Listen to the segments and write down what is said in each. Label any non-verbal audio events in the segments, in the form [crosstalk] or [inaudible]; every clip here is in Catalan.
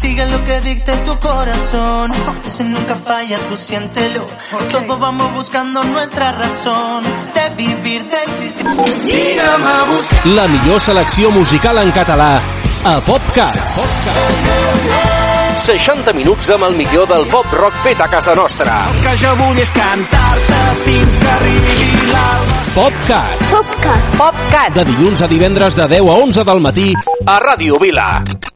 Sigue lo que dicte tu corazón. [laughs] Ese nunca falla, tú siéntelo. Todos vamos buscando nuestra razón de vivir, de existir. La millor selecció musical en català a PopCat. 60 minuts amb el millor del pop rock fet a casa nostra. que jo vull és cantar-te fins que arribi l'alba. PopCat. PopCat. PopCat. De dilluns a divendres de 10 a 11 del matí a Ràdio Vila.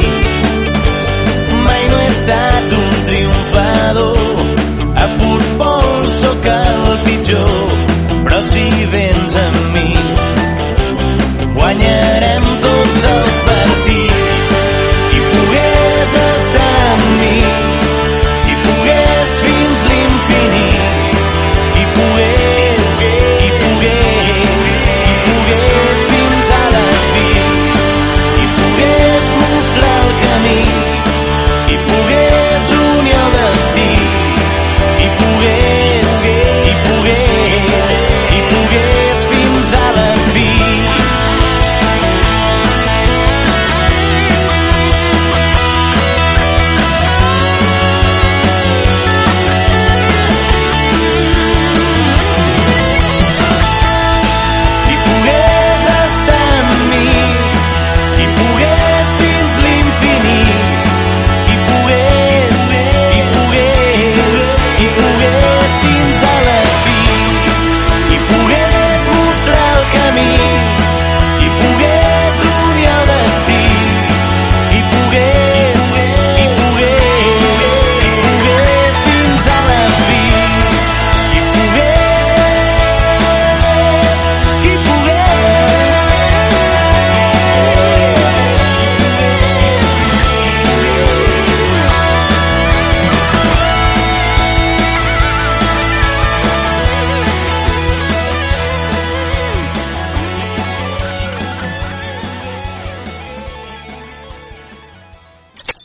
estat un triomfador. A futbol sóc el pitjor però si vens amb mi guanyarem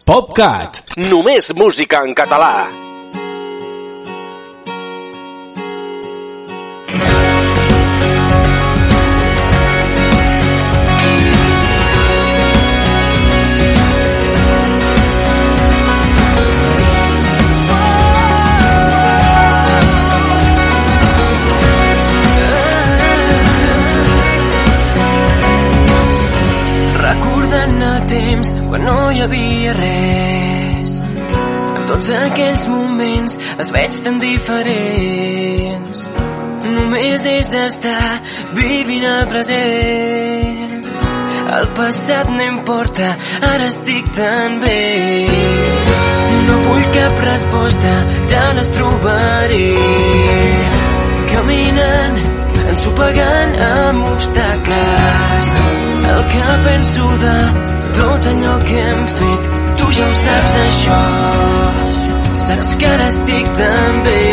PopCat. Només música en català. Temps quan no hi havia res. En tots aquells moments els veig tan diferents. Només és estar vivint el present. El passat no importa, ara estic tan bé. No vull cap resposta, ja les trobaré. Caminant, ensopegant amb obstacles. El que penso de tot allò que hem fet tu ja ho saps això saps que ara estic també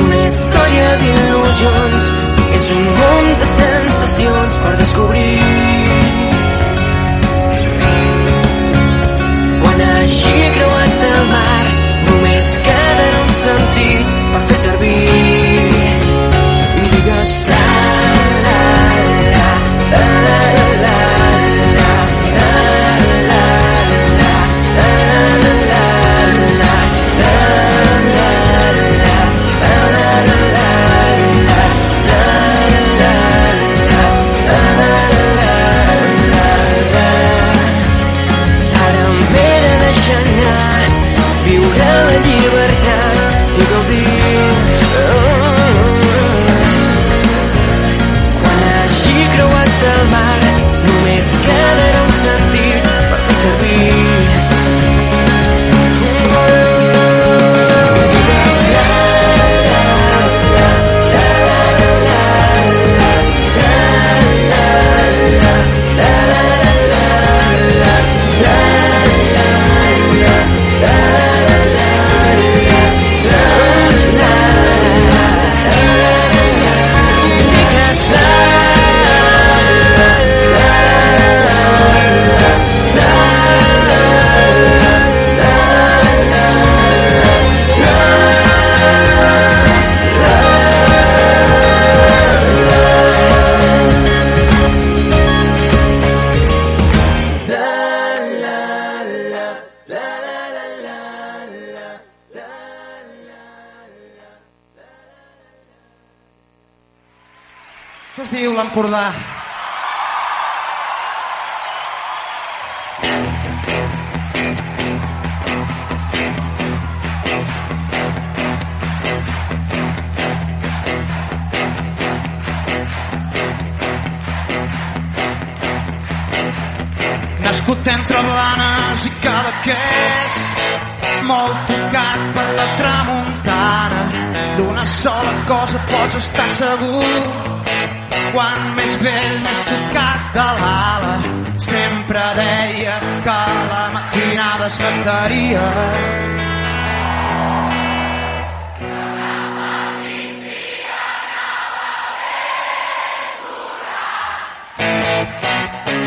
una història d'il·lusions és un món de sensacions per descobrir quan així he creuat el mar només queda un sentit per fer servir.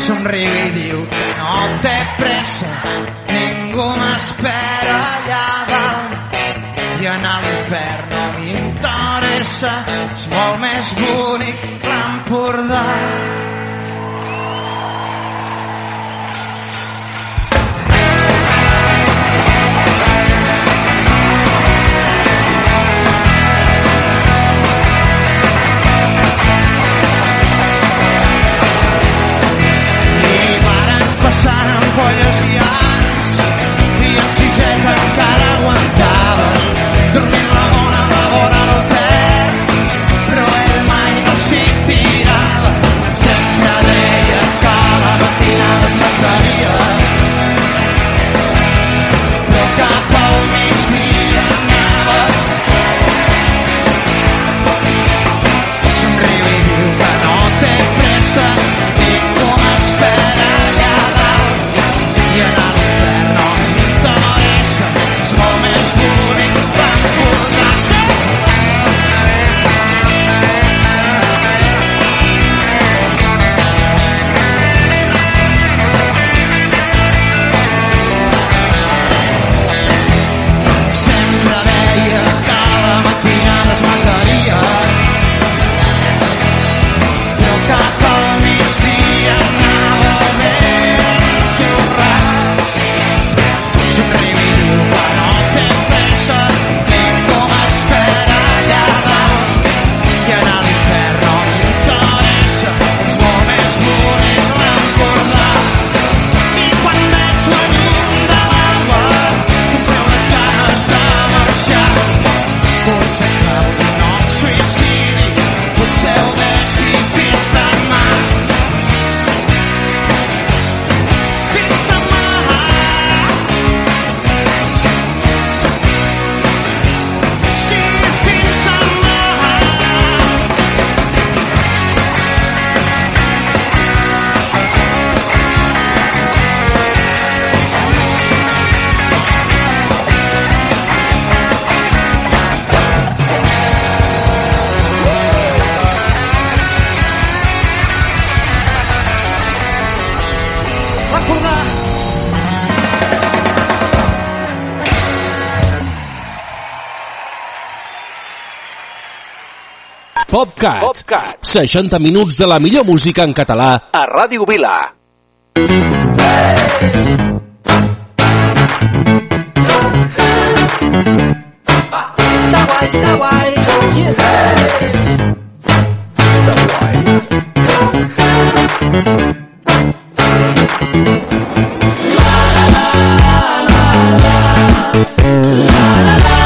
Somriu i diu que no té pressa, ningú m'espera allà dalt i a l'infern no m'interessa, és molt més bonic l'Empordà. Passant ampolles PopCat. PopCat. 60 minuts de la millor música en català a Ràdio Vila. Està guai, està guai. La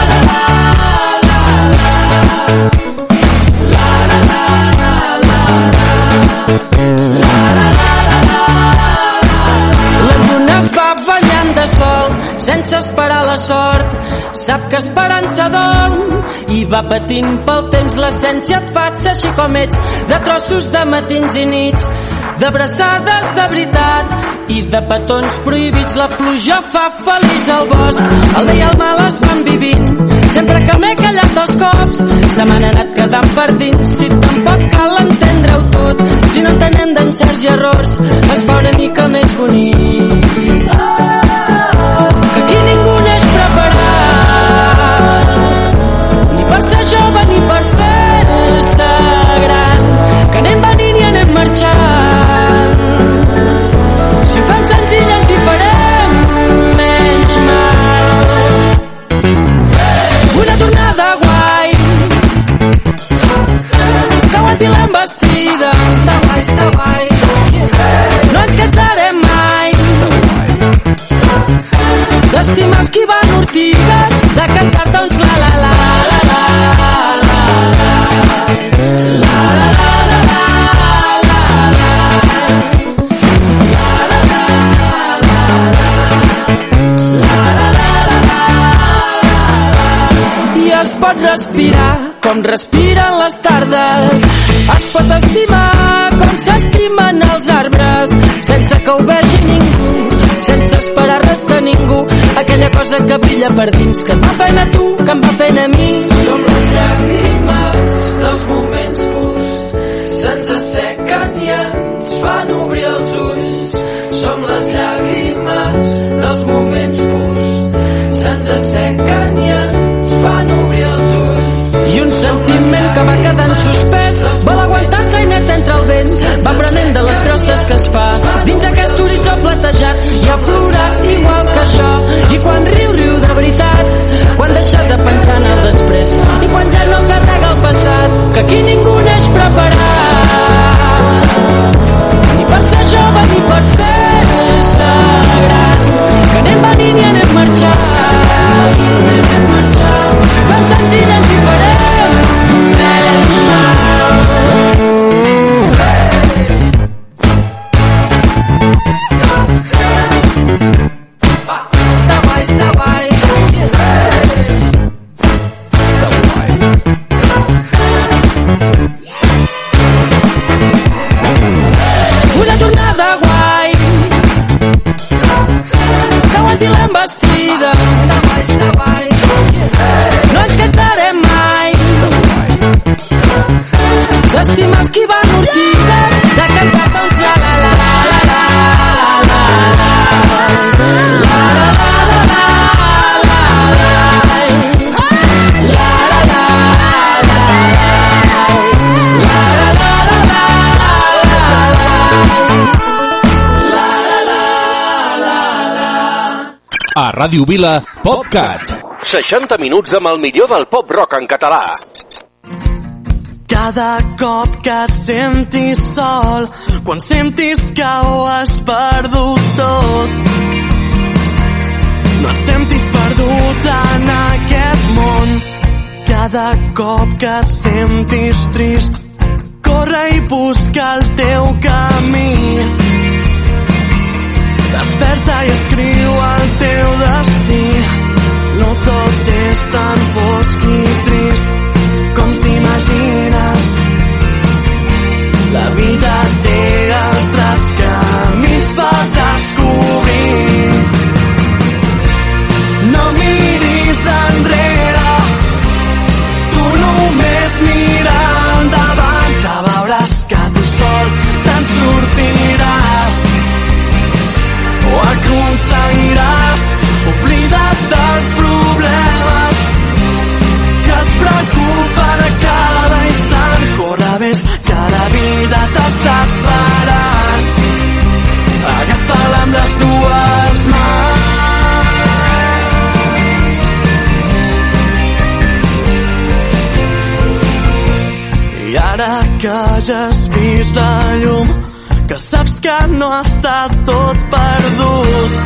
sense esperar la sort. Sap que esperança dorm i va patint pel temps. L'essència et fa ser així com ets, de trossos de matins i nits, d'abraçades de veritat i de petons prohibits. La pluja fa feliç al bosc, el bé i el mal es van vivint. Sempre que m'he callat dos cops, se m'han anat quedant per dins. Si tampoc cal entendre-ho tot, si no entenem d'encerts i errors, es fa que ho vegi ningú, sense esperar res de ningú. Aquella cosa que brilla per dins, que em va fent a tu, que em va fent a mi. Som les llàgrimes dels moments purs, se'ns assequen i ens fan obrir els ulls. Som les llàgrimes dels moments purs, se'ns assequen i ens fan obrir els ulls. I un sentiment que va quedant suspès fa. Dins aquest horitzó platejat i ha plorat igual que jo. I quan riu, riu de veritat quan deixa de pensar en el després. I quan ja no carrega el passat que aquí ningú neix preparat. Ni per ser jove ni per fer-se gran que anem venint i anem marxant Ràdio Vila, PopCat. 60 minuts amb el millor del pop-rock en català. Cada cop que et sentis sol, quan sentis que ho has perdut tot. No et sentis perdut en aquest món. Cada cop que et sentis trist, corre i busca el teu camí. Desperta i escriu el teu destí. No tot és tan fosc i trist com t'imagines. La vida té altres camins per descobrir. No miris enrere, has vist la llum, que saps que no està tot perdut,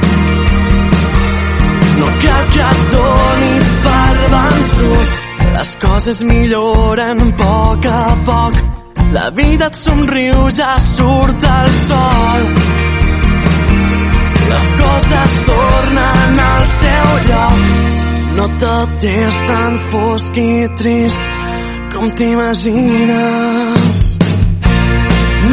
no cal que et donis per vençut. Les coses milloren a poc a poc. La vida et somriu, ja surt el sol. Les coses tornen al seu lloc. No tot és tan fosc i trist com t'imagines.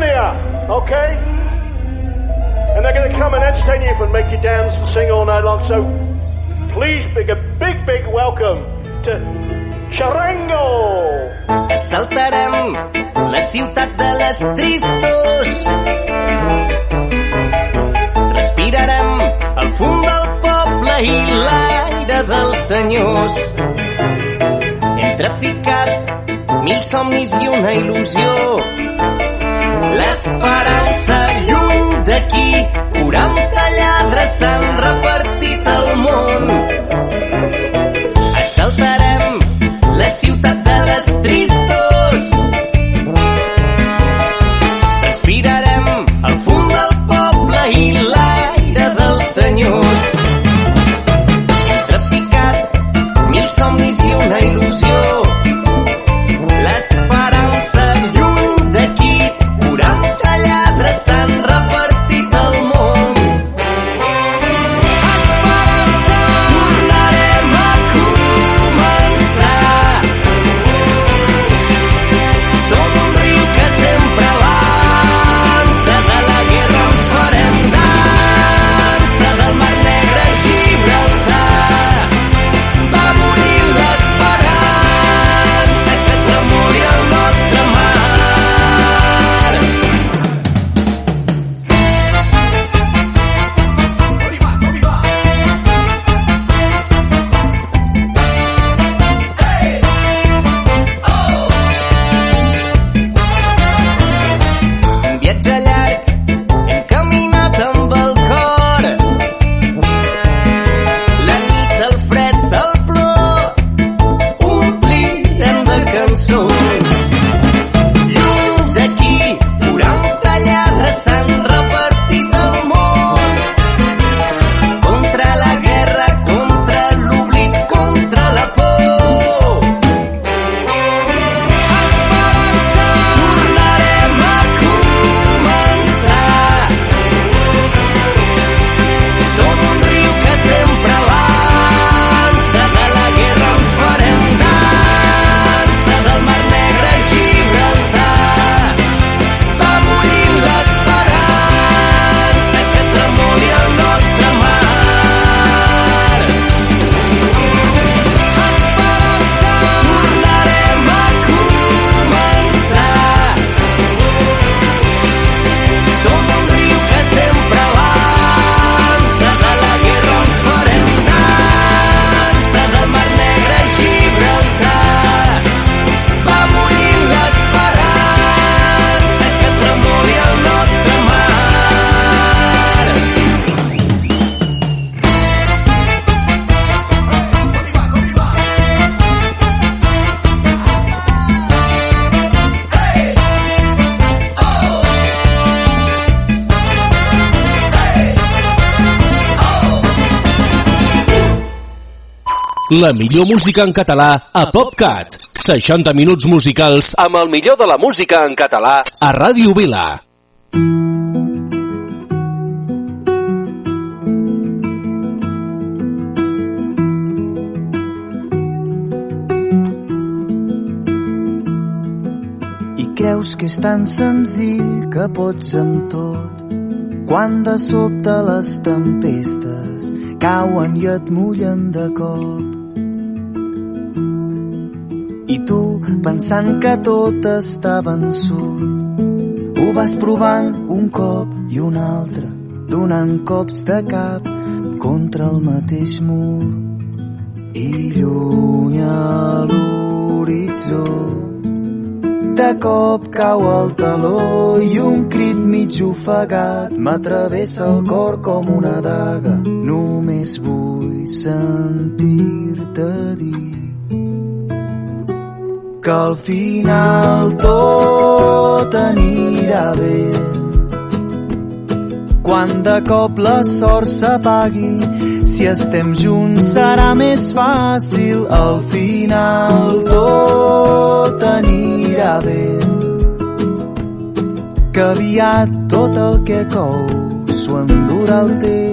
Catalonia, okay? And they're going to come and entertain you and make you dance and sing all night long. So please, big a big, big welcome to Xarrengo! Saltarem la ciutat de les tristos. Respirarem el fum del poble i l'aire dels senyors. Hem traficat mil somnis i una il·lusió. L'esperança lluny d'aquí, 40 lladres s'han repartit al món. Assaltarem la ciutat de les tristos. Respirarem el fum del poble i l'aire dels senyors. Hem traficat mil somnis i una il·lusió. La millor música en català a PopCat. 60 minuts musicals amb el millor de la música en català a Ràdio Vila. I creus que és tan senzill que pots amb tot quan de sobte les tempestes cauen i et mullen de cop. I tu, pensant que tot està vençut, ho vas provant un cop i un altre, donant cops de cap contra el mateix mur. I lluny a l'horitzó de cop cau el taló i un crit mig ofegat m'atravessa el cor com una daga. Només vull sentir-te dir que al final tot anirà bé. Quan de cop la sort s'apagui, si estem junts serà més fàcil. Al final tot anirà bé. Que aviat tot el que cou s'ho endurà el temps.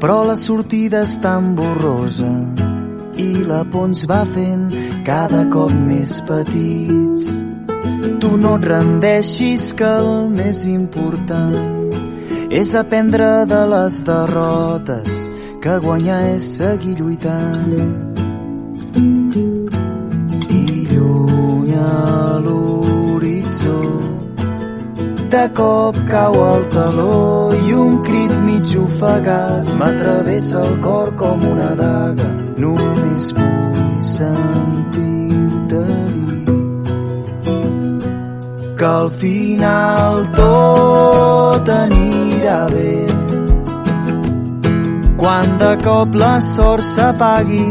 Però la sortida és tan borrosa i la por ens va fent cada cop més petits. Tu no et rendeixis que el més important és aprendre de les derrotes que guanyar és seguir lluitant. I lluny a l'horitzó de cop cau el taló i un crit mig ofegat m'atravessa el cor com una daga. Només vull sentir-te dir que al final tot anirà bé. Quan de cop la sort s'apagui,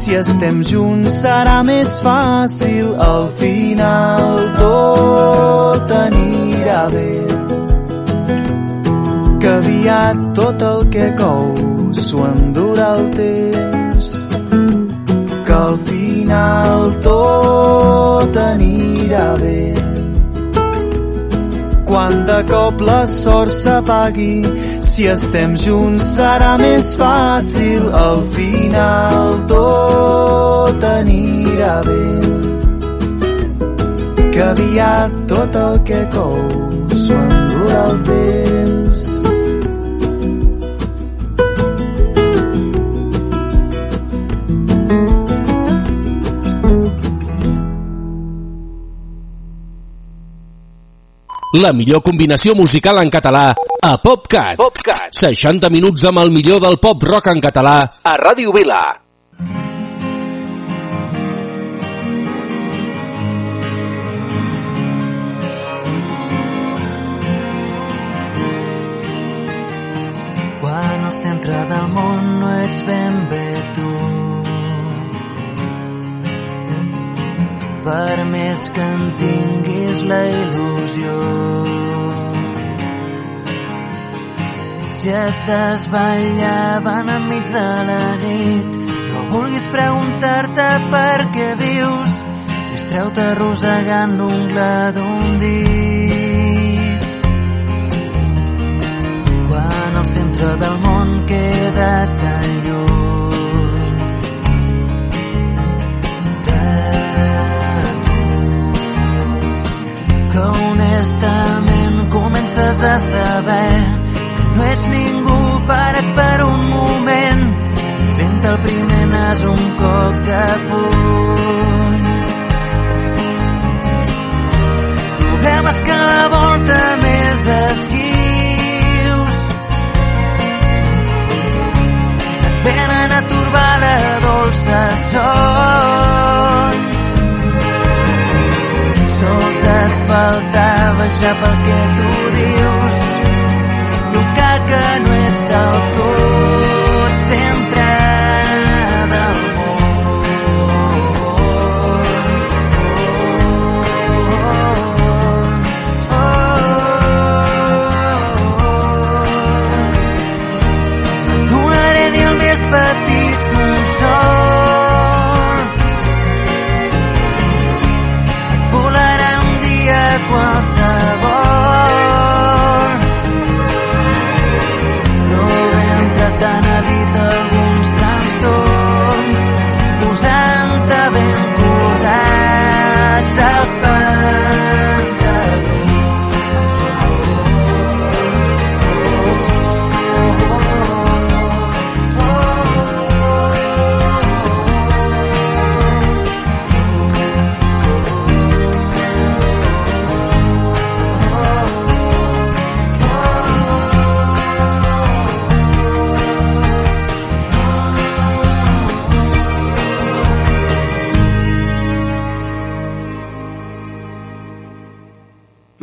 si estem junts serà més fàcil. Al final tot anirà bé. Que aviat tot el que cou s'ho endurà el temps. Que al final tot anirà bé. Quan de cop la sort s'apagui si estem junts serà més fàcil. Al final tot anirà bé. Que aviat tot el que cou s'ho endurà el temps La millor combinació musical en català a PopCat. PopCat. 60 minuts amb el millor del pop rock en català a Ràdio Vila. Quan al centre del món no ets ben bé tu. Per més que en tinguis la il·lusió. Si et desvetllaven enmig de la nit, no vulguis preguntar-te per què vius, distreu-te arrossegant l'ungla d'un dit.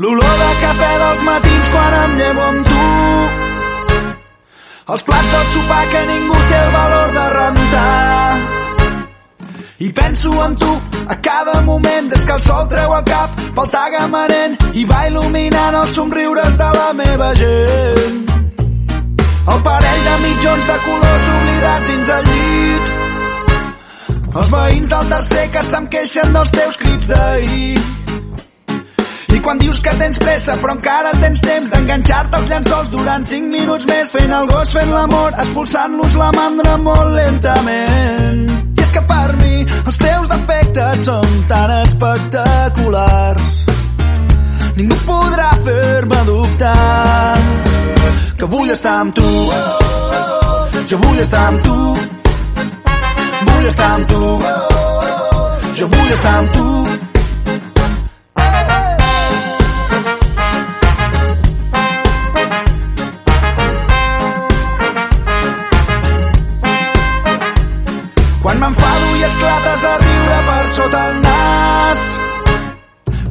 L'olor de cafè dels matins quan em llevo amb tu. Els plats del sopar que ningú té el valor de rentar. I penso en tu a cada moment des que el sol treu el cap pel tagamanent i va il·luminant els somriures de la meva gent. El parell de mitjons de colors oblidats dins el llit. Els veïns del tercer que se'm queixen dels teus crits d'ahir. I quan dius que tens pressa però encara tens temps d'enganxar-te als llençols durant 5 minuts més fent el gos, fent l'amor, expulsant-los la mandra molt lentament. I és que per mi els teus defectes són tan espectaculars. Ningú podrà fer-me dubtar que vull estar amb tu. Jo vull estar amb tu. Vull estar amb tu. Jo vull estar amb tu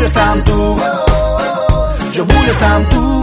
Vull estar amb tu. Jo vull estar amb tu.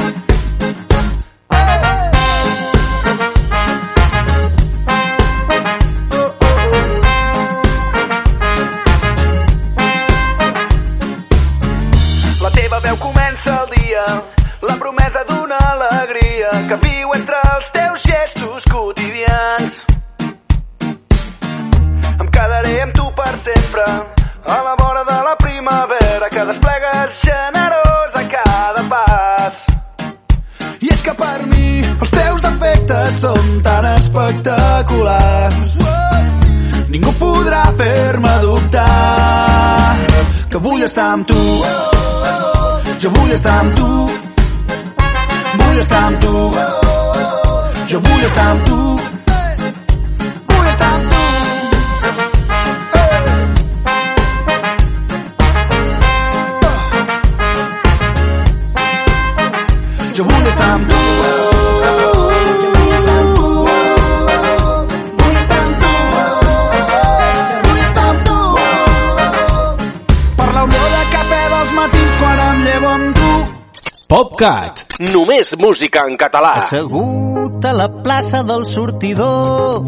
Només música en català. Assegut a la plaça del sortidor,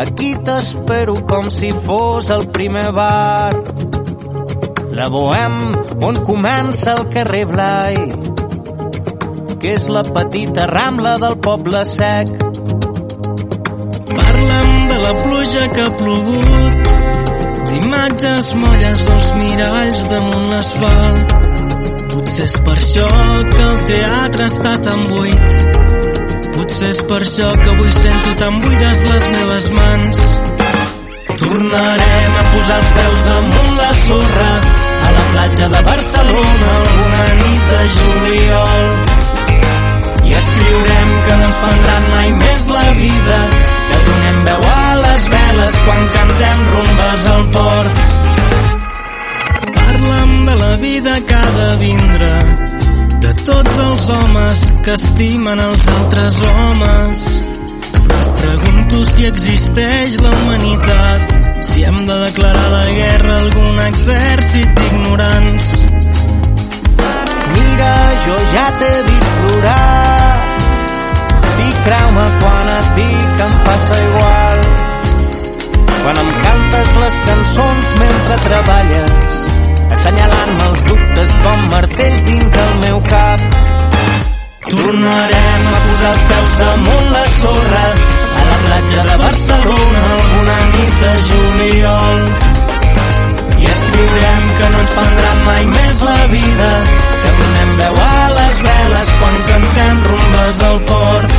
aquí t'espero com si fos el primer bar. La Bohem, on comença el carrer Blai, que és la petita rambla del poble sec. Parla'm de la pluja que ha plogut, d'imatges molles dels miralls damunt l'asfalt. Potser és per això que el teatre està tan buit. Potser és per això que avui sento tan buides les meves mans. Tornarem a posar els peus damunt la sorra a la platja de Barcelona alguna nit de juliol. I escriurem que no ens prendran mai més la vida, que donem veu a les veles quan cantem rumbes al port. De la vida que ha de vindre, de tots els homes que estimen els altres homes. Pregunto si existeix la humanitat, si hem de declarar la guerra a algun exèrcit d'ignorants. Mira, jo ja t'he vist plorar i creu-me quan et dic em passa igual. Quan em cantes les cançons mentre treballes, assenyalant-me els dubtes com martell dins el meu cap. Tornarem a posar els peus damunt la sorra a la platja de Barcelona alguna nit de juliol. I escriurem que no ens prendran mai més la vida, que donem veu a les veles quan cantem rumbes al port.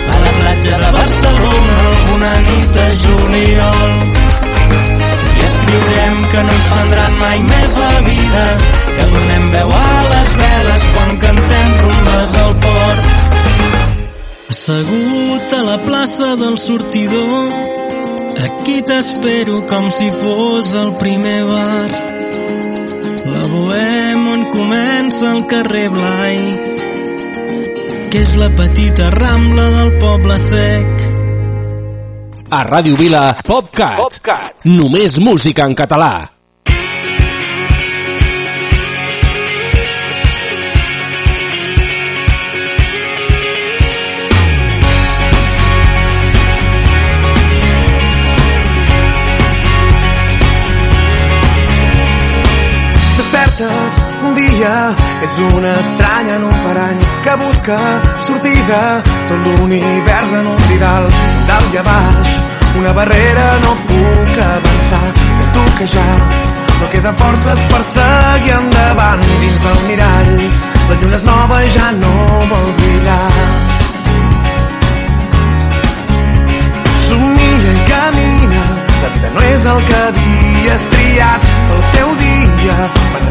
la platja de Barcelona alguna nit de juliol. I escriurem que no ens prendran mai més la vida que donem veu a les veles quan cantem rumbes al port. Assegut a la plaça del sortidor Aquí t'espero com si fos el primer bar. La bohem on comença el carrer Blai, que és la petita rambla del poble sec. A Ràdio Vila, PopCat. PopCat. Només música en català. Despertes un dia, ets una estranya en un parany que busca sortida, tot l'univers en un didal, dalt i a baix, una barrera no puc avançar, sento que ja no queden forces per seguir endavant. Dins del mirall, la lluna és nova i ja no vol brillar. Somia i camina, la vida no és el que havies triat. El seu dia quan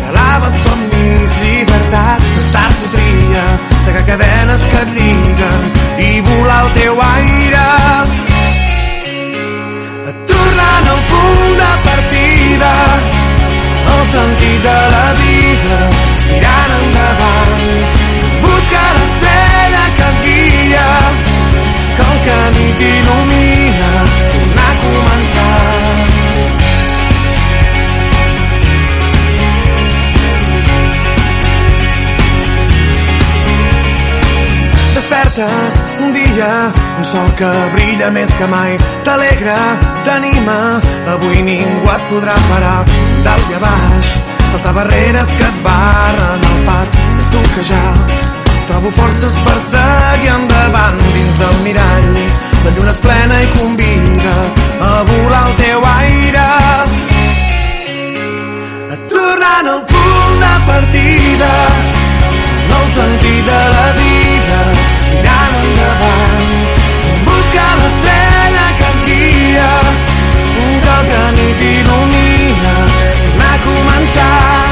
que brilla més que mai. T'alegra, t'anima. Avui ningú et podrà parar. Dalt i a baix saltar barreres que et barren el pas. Sento que ja trobo forces per seguir endavant dins del mirall. La lluna és plena i convida a volar al teu aire. Tornant al punt de partida. Nou sentit de la vida un cop que nit il·lumina tornar a començar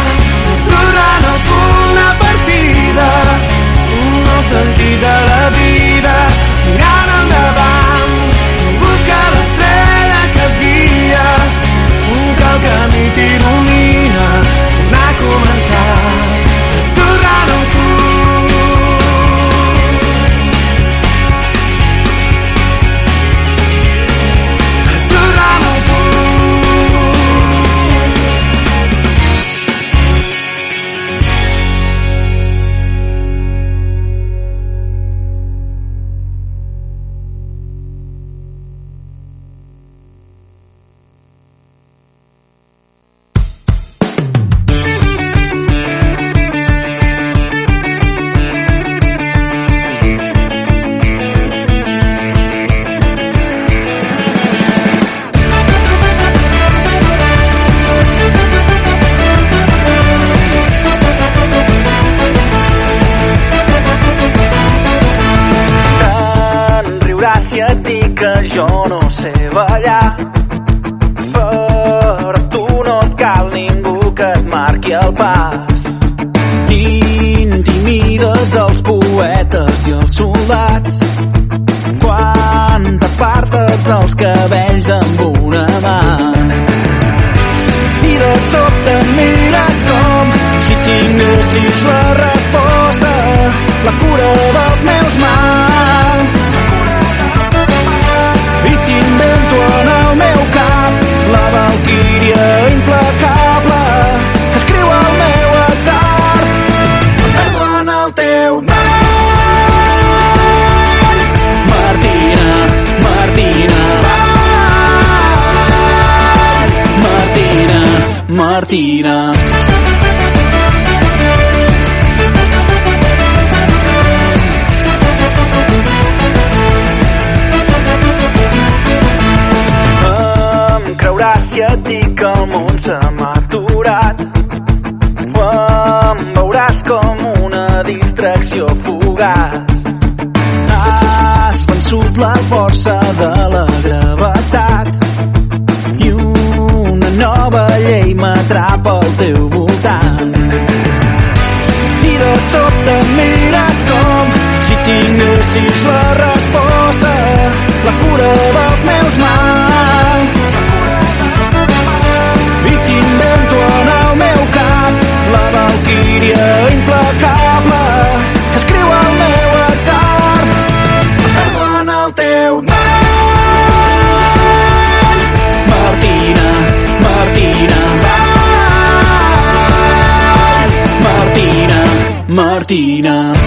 tornant al punt de partida un nou sentit de la vida. Mirant endavant buscar l'estrella que guia. Cop que nit il·lumina tinguessis la resposta, la cura dels meus mals. I t'invento en el meu cap la valquíria implacable que escriu el meu atzar en el teu nom. Martina, Martina, Martina, Martina.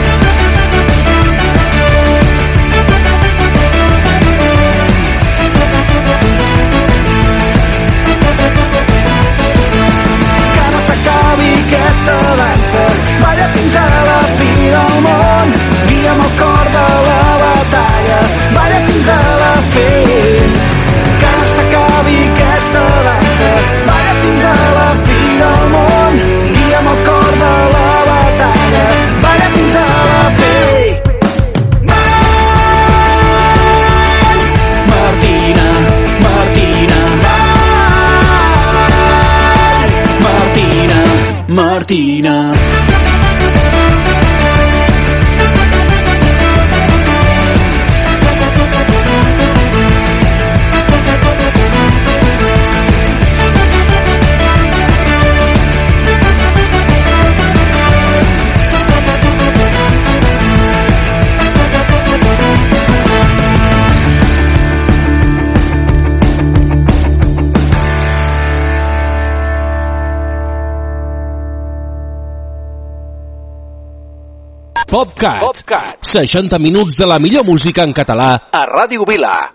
PopCat. PopCat. 60 minuts de la millor música en català a Ràdio Vila.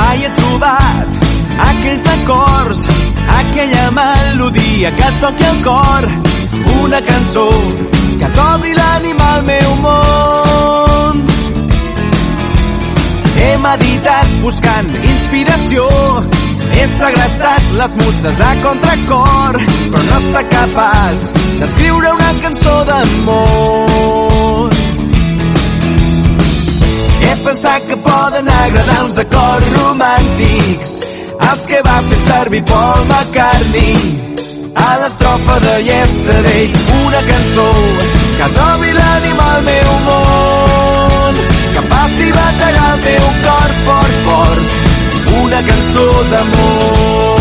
Mai he trobat aquells acords, aquella melodia que et toqui el cor, una cançó que cobri l'ànima al meu món. He meditat buscant inspiració, he segrestat les muses a contracor, però no està capaç d'escriure una cançó d'amor. He pensat que poden agradar uns acords romàntics. Els que va fer servir Paul McCartney. A l'estrofa de Yesterday una cançó que trobi l'ànima al meu món. Que faci batallar el teu cor fort, fort. Una cançó d'amor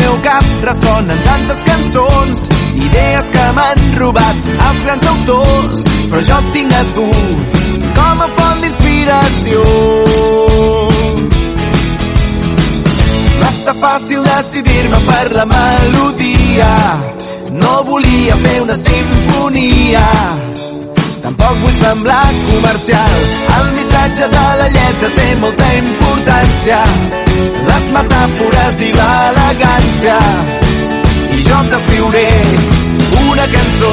Meu cap ressonen tantes cançons, idees que m'han robat els grans autors, però jo et tinc a tu com a font d'inspiració. Va estar fàcil decidir-me per la melodia, no volia fer una sinfonia, Tampoc vull semblar comercial. El missatge de la lletra té molta importància. Les metàfores i l'elegància. I jo t'escriuré una cançó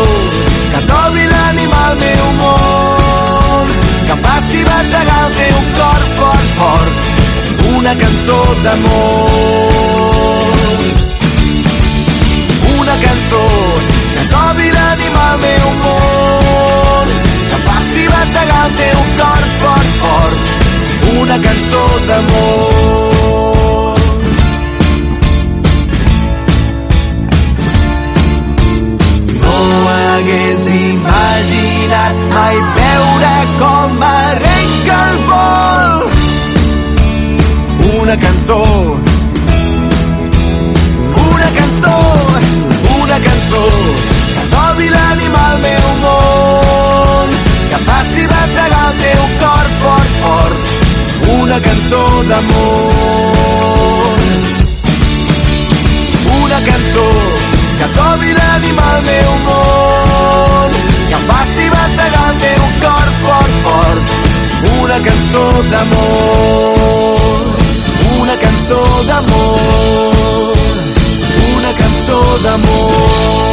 que trobi l'ànima al meu món. Que faci bategar el teu cor fort, fort. Una cançó d'amor. Una cançó que trobi l'ànima al meu món faci bategar el teu cor fort, fort. Una cançó d'amor. No hagués imaginat mai veure com arrenca el vol una cançó. Una cançó. Una cançó. Que trobi l'ànima al meu món que faci bategar el teu cor fort, fort. Una cançó d'amor. Una cançó que trobi l'ànima al meu món. Que faci bategar el teu cor fort, fort. Una cançó d'amor. Una cançó d'amor. Una cançó d'amor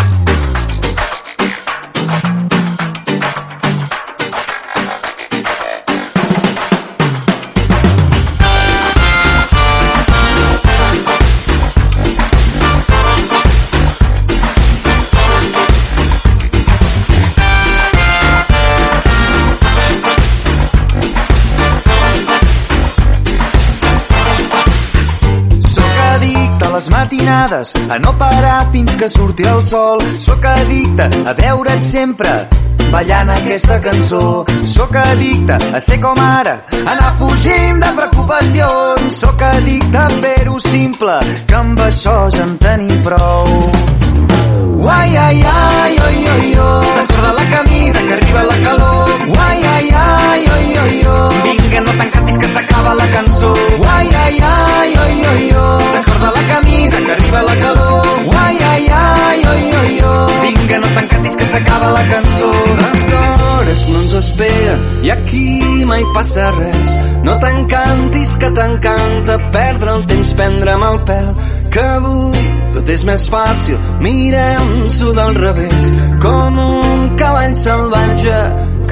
Matinades a no parar fins que surti el sol. Sóc addicte a veure't sempre ballant aquesta cançó. Sóc addicte a ser com ara, anar fugint de preocupacions. Sóc addicte a fer-ho simple, que amb això ja en tenim prou. Uai, ai, ai, oi, oi, oi. Descorda la camisa que arriba la calor. Ai, ai, oi, oi, oi. Vinga, no t'encantis que s'acaba la cançó. Uai, ai, ai, oi, oi, oi. Descorda la camisa que arriba la calor. Uai, ai, ai, oi, oi, oi. Vinga, no t'encantis que s'acaba la cançó. Les hores no ens esperen i aquí mai passa res. No t'encantis que t'encanta perdre el temps, prendre'm el pèl, que avui tot és més fàcil. Mirem-s'ho del revés, com un cavall salvatge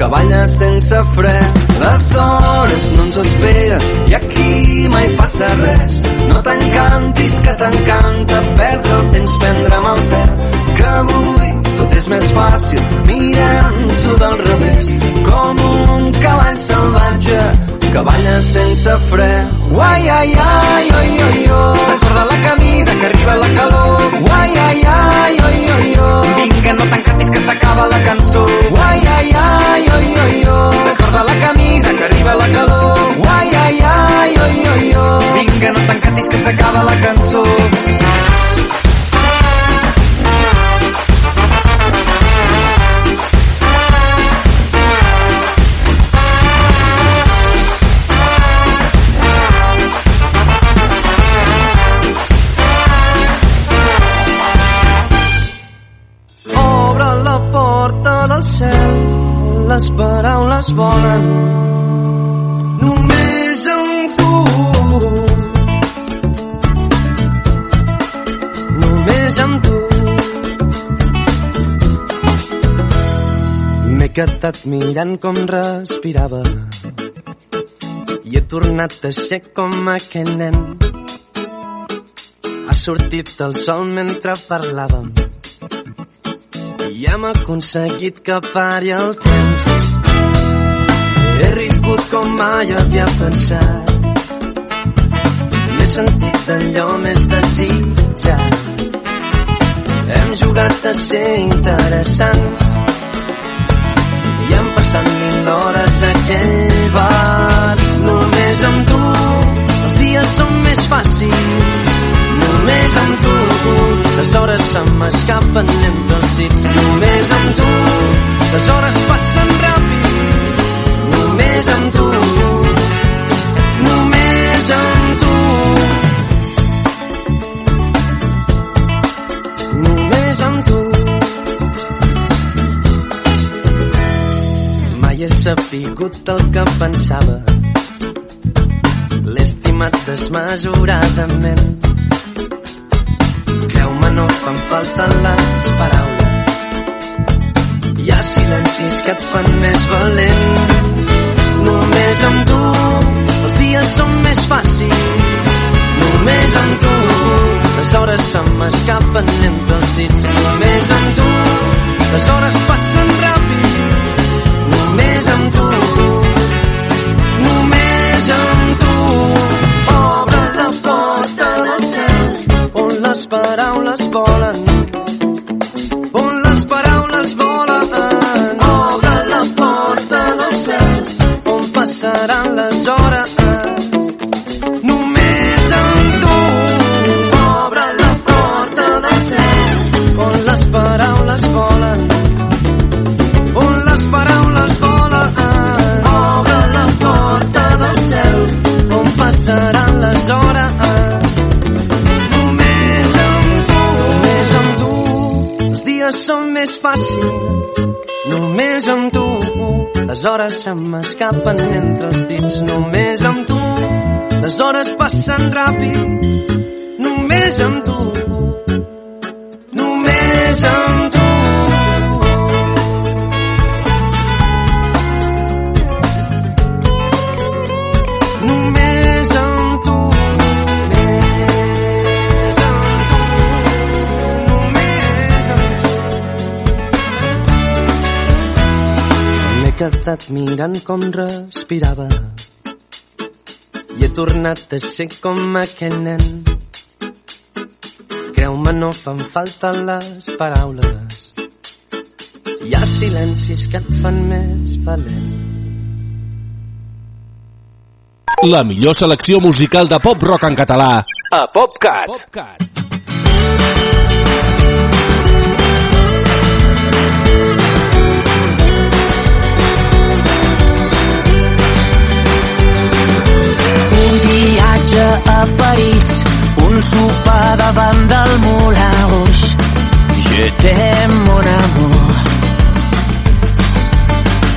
que balla sense fre. Les hores no ens esperen i aquí mai passa res. No t'encantis que t'encanta perdre el temps, prendre'm el pèl, que avui tot és més fàcil mirant-s'ho del revés com un cavall salvatge que balla sense fre Uai, ai, ai, oi, oi, oi. Descorda la camisa que arriba la calor. Uai, ai, ai, oi, oi, oi. Vinga, no t'encantis que s'acaba la cançó. Uai, ai, ai, oi, oi, oi. Descorda la camisa que arriba la calor. Uai, ai, ai, oi, oi, oi. Vinga, no t'encantis que s'acaba la cançó. Paraules volen. Només amb tu. Només amb tu. M'he quedat mirant com respirava i he tornat a ser com aquell nen. Ha sortit el sol mentre parlàvem i hem aconseguit que pari el temps. Rigut com mai havia pensat. M'he sentit d'allò més desitjat. Hem jugat a ser interessants i hem passat mil hores a aquell bar. Només amb tu els dies són més fàcils només amb tu les hores se m'escapen entre els dits només amb tu les hores passen ràpid només amb tu. Només amb tu. Només amb tu. Mai he sapigut el que pensava. L'he estimat desmesuradament. Creu-me, no fan falta les paraules. Hi ha silencis que et fan més valent. Només amb tu els dies són més fàcils. Només amb tu les hores se m'escapen entre els dits. Només amb tu les hores passen ràpid. Només amb tu només amb tu obre la porta del cel on les paraules volen passaran les hores. Només amb tu obre la porta del cel on les paraules volen. On les paraules volen. Obre la porta del cel on passaran les hores. Només amb tu només amb tu els dies són més fàcils. Només amb tu les hores se m'escapen entre els dits només amb tu. Les hores passen ràpid només amb quedat mirant com respirava i he tornat a ser com aquell nen me no fan falta les paraules. Hi ha silencis que et fan més valent. La millor selecció musical de pop-rock en català a PopCat. PopCat. Viatge a París, un sopar davant del Moulin. Je t'aime, mon amour.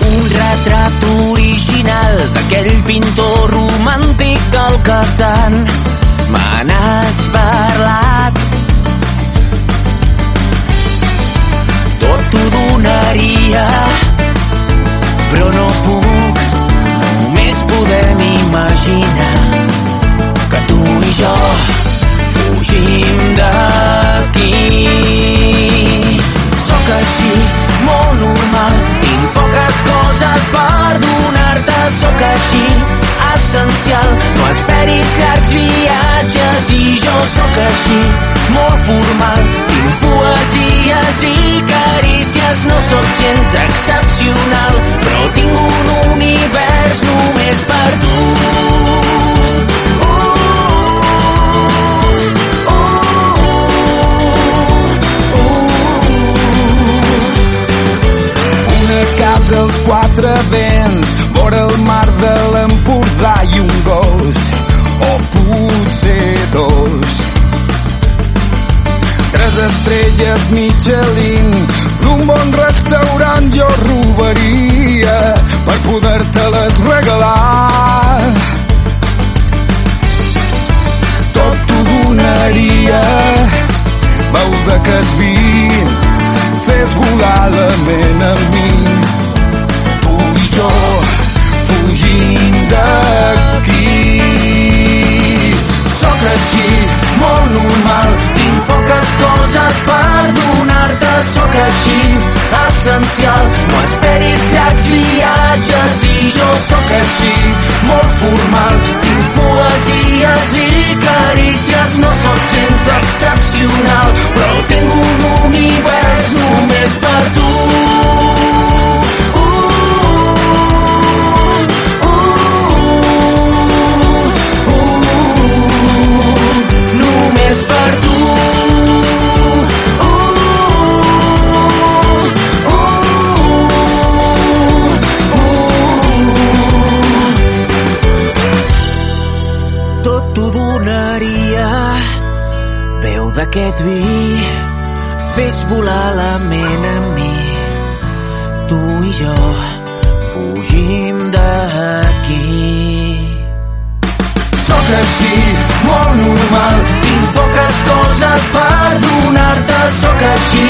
Un retrat original d'aquell pintor romàntic del que tant me n'has parlat. Tot t'ho donaria, però no puc només podem imaginar jo fugim d'aquí. Sóc així, molt normal, tinc poques coses per donar-te, sóc així, essencial. No esperis llargs viatges i jo sóc així, molt formal, tinc poesies i carícies, no sóc gens excepcional, me to essencial. No esperis llargs viatges i jo sóc així, molt formal, tinc poesies i carícies, no sóc gens excepcional, però tinc un univers veu d'aquest vi, fes volar la ment amb mi. Tu i jo fugim d'aquí. Sóc així, molt normal, tinc poques coses per donar-te, sóc així,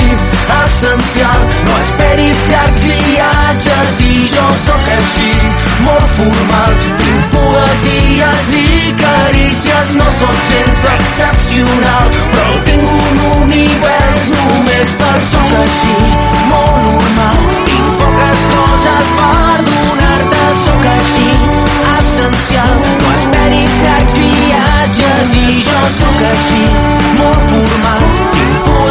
essencial. No esperis llargs viatges i jo sóc així, molt formal, tinc poesies i carícies, no sóc gens excepcional, però tinc un univers només per sóc així, molt normal, tinc poques coses per donar-te, sóc així, essencial, no esperis llargs viatges i jo sóc així, molt formal,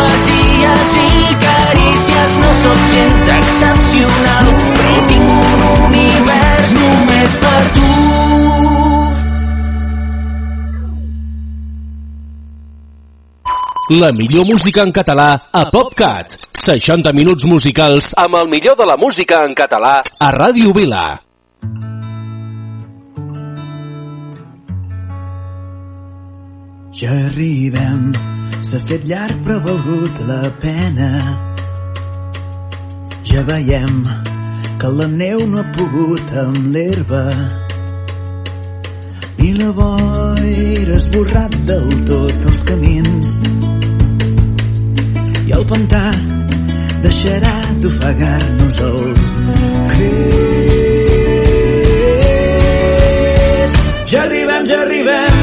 poesies i carícies, no sóc gens excepcional, però tinc un univers només per tu. La millor música en català a PopCat. 60 minuts musicals amb el millor de la música en català a Ràdio Vila. Ja arribem, s'ha fet llarg però ha valgut la pena. Ja veiem que la neu no ha pogut amb l'herba ni la boira esborrat del tot els camins i el pantà deixarà d'ofegar-nos els crits. Ja arribem, ja arribem,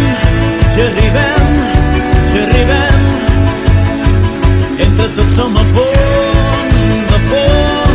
ja arribem, ja arribem. Entre tots som a punt de fondre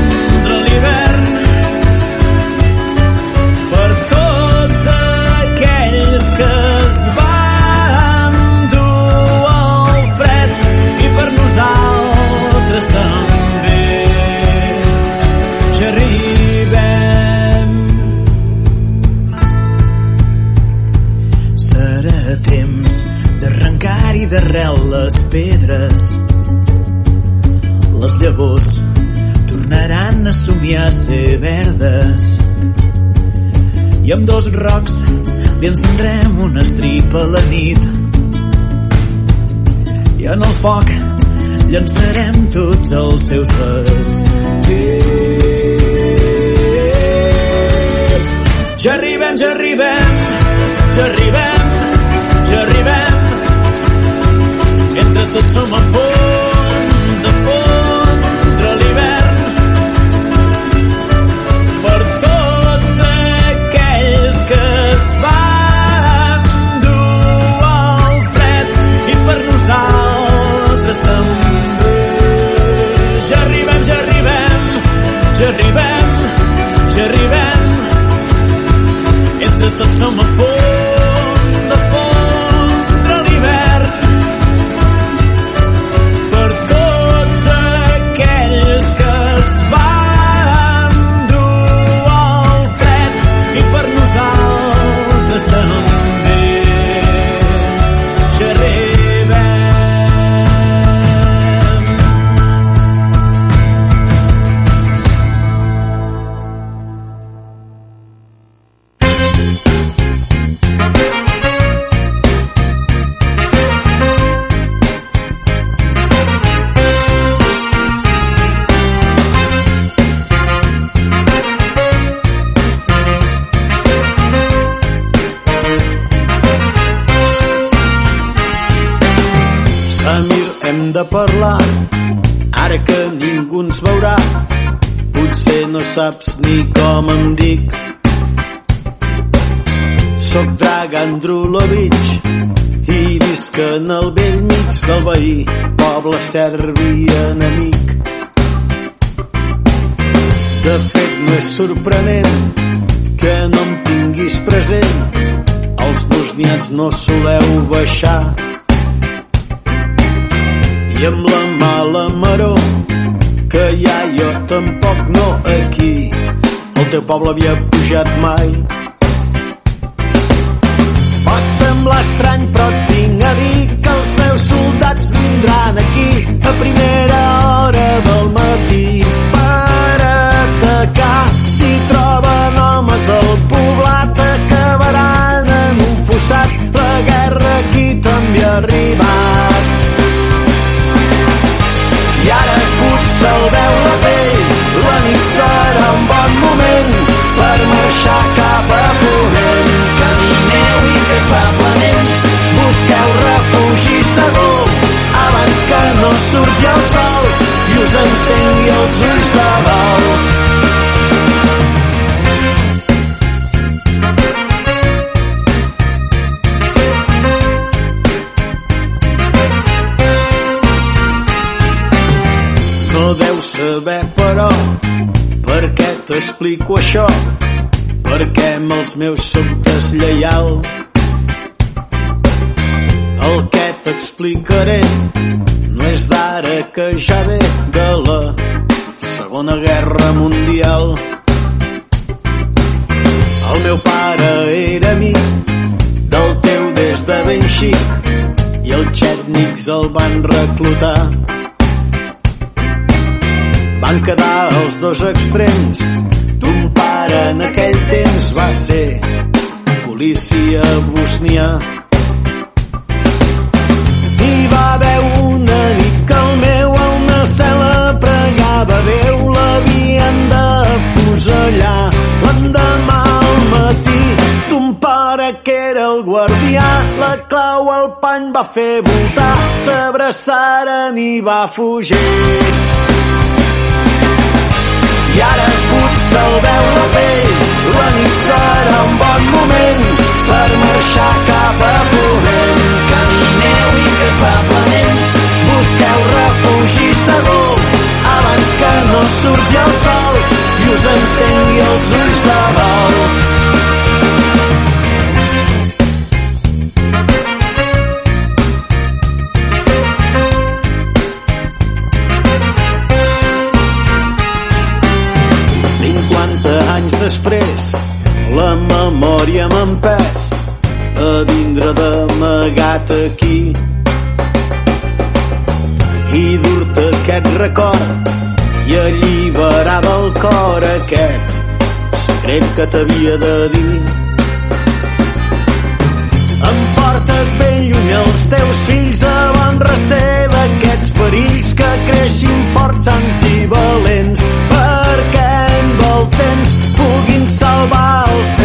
I amb dos rocs li encendrem una estripa a la nit. I en el foc llançarem tots els seus vestits. Ja arribem, ja arribem, ja arribem, ja arribem. Entre tots som a punt Entre tots parlar. Ara que ningú ens veurà potser no saps ni com em dic. Soc Dragan Drulovic i visc en el vell mig del veí poble serbi enemic. De fet no és sorprenent que no em tinguis present. Els bosnians no soleu baixar i amb la mala maror que ha jo tampoc no aquí. El teu poble havia pujat mai. Pot semblar estrany però tinc a dir que els meus soldats vindran aquí a primera hora del matí per atacar. Si troben homes del poblat acabaran en un fossat. La guerra aquí també ha potser el veu la pell la nit serà un bon moment per marxar cap a Ponent. Camineu incansablement busqueu refugi segur abans que no surti el sol i us encengui els ulls saber, però, per què t'explico això? Perquè amb els meus soc deslleial. El que t'explicaré no és d'ara que ja ve de la Segona Guerra Mundial. El meu pare era amic del teu des de ben xic i els xètnics el van reclutar van quedar els dos extrems. D'un pare en aquell temps va ser policia bosnià. Hi va haver una nit que el meu a una cel·la pregava Déu l'havien de fusellar. L'endemà pare que era el guardià. La clau al pany va fer voltar. S'abraçaren i va fugir. I ara potser el veu la pell la nit serà un bon moment per marxar cap a Ponent camineu incansablement busqueu refugi segur. Abans que no surti el sol i us encengui els ulls de dol després la memòria m'ha empès a vindre d'amagat aquí. I dur-te aquest record i alliberar del cor aquest secret que t'havia de dir. Em portes ben lluny els teus fills a bon recer d'aquests perills que creixin forts, sans i valents perquè amb el temps puguin salvar els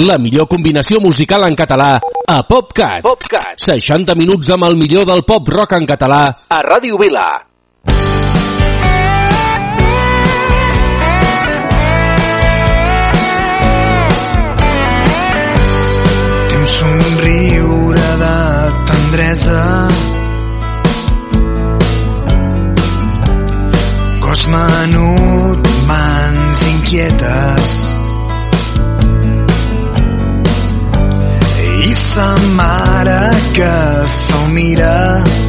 La millor combinació musical en català a PopCat. PopCat. 60 minuts amb el millor del pop rock en català a Ràdio Vila. Té un somriure de tendresa cos menut, mans inquietes i sa mare que se'l mira